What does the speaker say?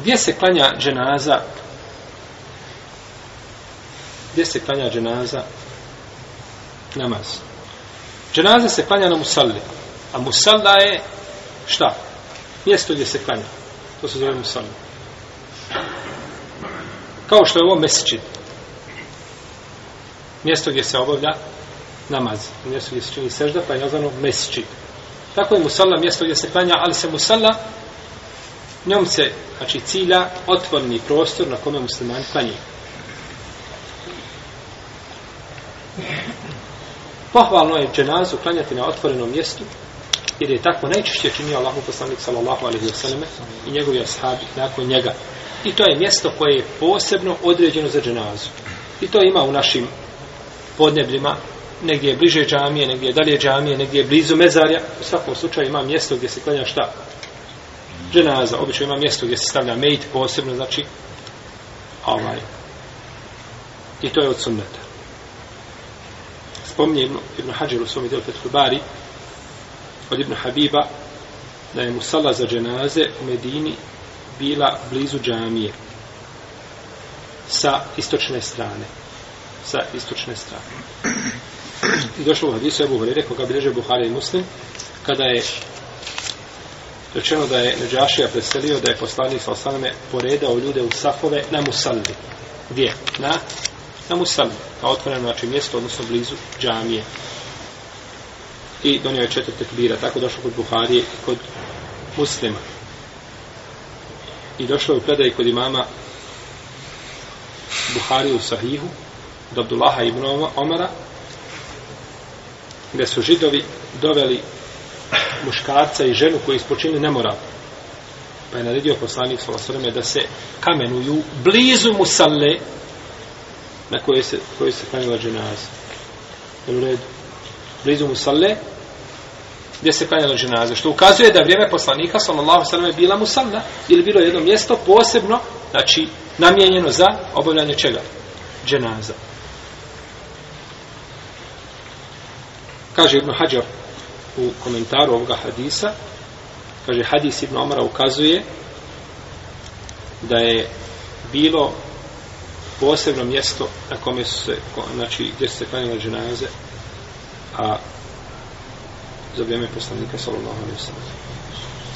Gdje se klanja dženaza? Gdje se klanja dženaza? Namaz. Dženaza se klanja na musalli. A musalla je šta? Mjesto gdje se klanja. To se zove musalli. Kao što je ovo mesečin. Mjesto gdje se obavlja namaz. Mjesto gdje se čini sežda, pa je nazvano mesečin. Tako je musalla mjesto gdje se klanja, ali se musalla njom se, znači, cilja otvorni prostor na kome musliman klanje. Pohvalno je dženazu klanjati na otvorenom mjestu, jer je tako najčešće činio Allahu poslanik sallallahu alaihi wa sallam i njegovi ashabi nakon njega. I to je mjesto koje je posebno određeno za dženazu. I to ima u našim podnebljima, negdje je bliže džamije, negdje je dalje džamije, negdje je blizu mezarja. U svakom slučaju ima mjesto gdje se klanja šta? dženaza, obično ima mjesto gdje se stavlja mejt, posebno, znači, ovaj. I to je od sunneta. Spomnije Ibn, Ibn Hajar u svom delu Petru Bari, od Ibn Habiba, da je musala za dženaze u Medini bila blizu džamije sa istočne strane sa istočne strane i došlo u hadisu Ebu Hrere koga bileže Buhari i Muslim kada je rečeno da je Neđašija preselio, da je poslanik sa osaname poredao ljude u safove na Musalli. Gdje? Na, na Musalli. Na otvoreno znači mjesto, odnosno blizu džamije. I donio je četvrte kbira. Tako došlo kod Buharije i kod muslima. I došlo je u predaj kod imama Buhariju u Sahihu od Abdullaha ibn Omara gdje su židovi doveli muškarca i ženu koji ispočinili nemoral. Pa je naredio poslanik svala sveme da se kamenuju blizu musale na koje se, koje se kanjila dženaza. Jel u redu? Blizu musale gdje se kanjila dženaza. Što ukazuje da vrijeme poslanika sallallahu sveme bila musalna ili bilo jedno mjesto posebno znači namjenjeno za obavljanje čega? Dženaza. Kaže Ibn Hajar u komentaru ovoga hadisa kaže hadis Ibn Omara ukazuje da je bilo posebno mjesto na kome su se, znači gdje su se klanjale dženaze a za vrijeme poslanika sallallahu alejhi ve sellem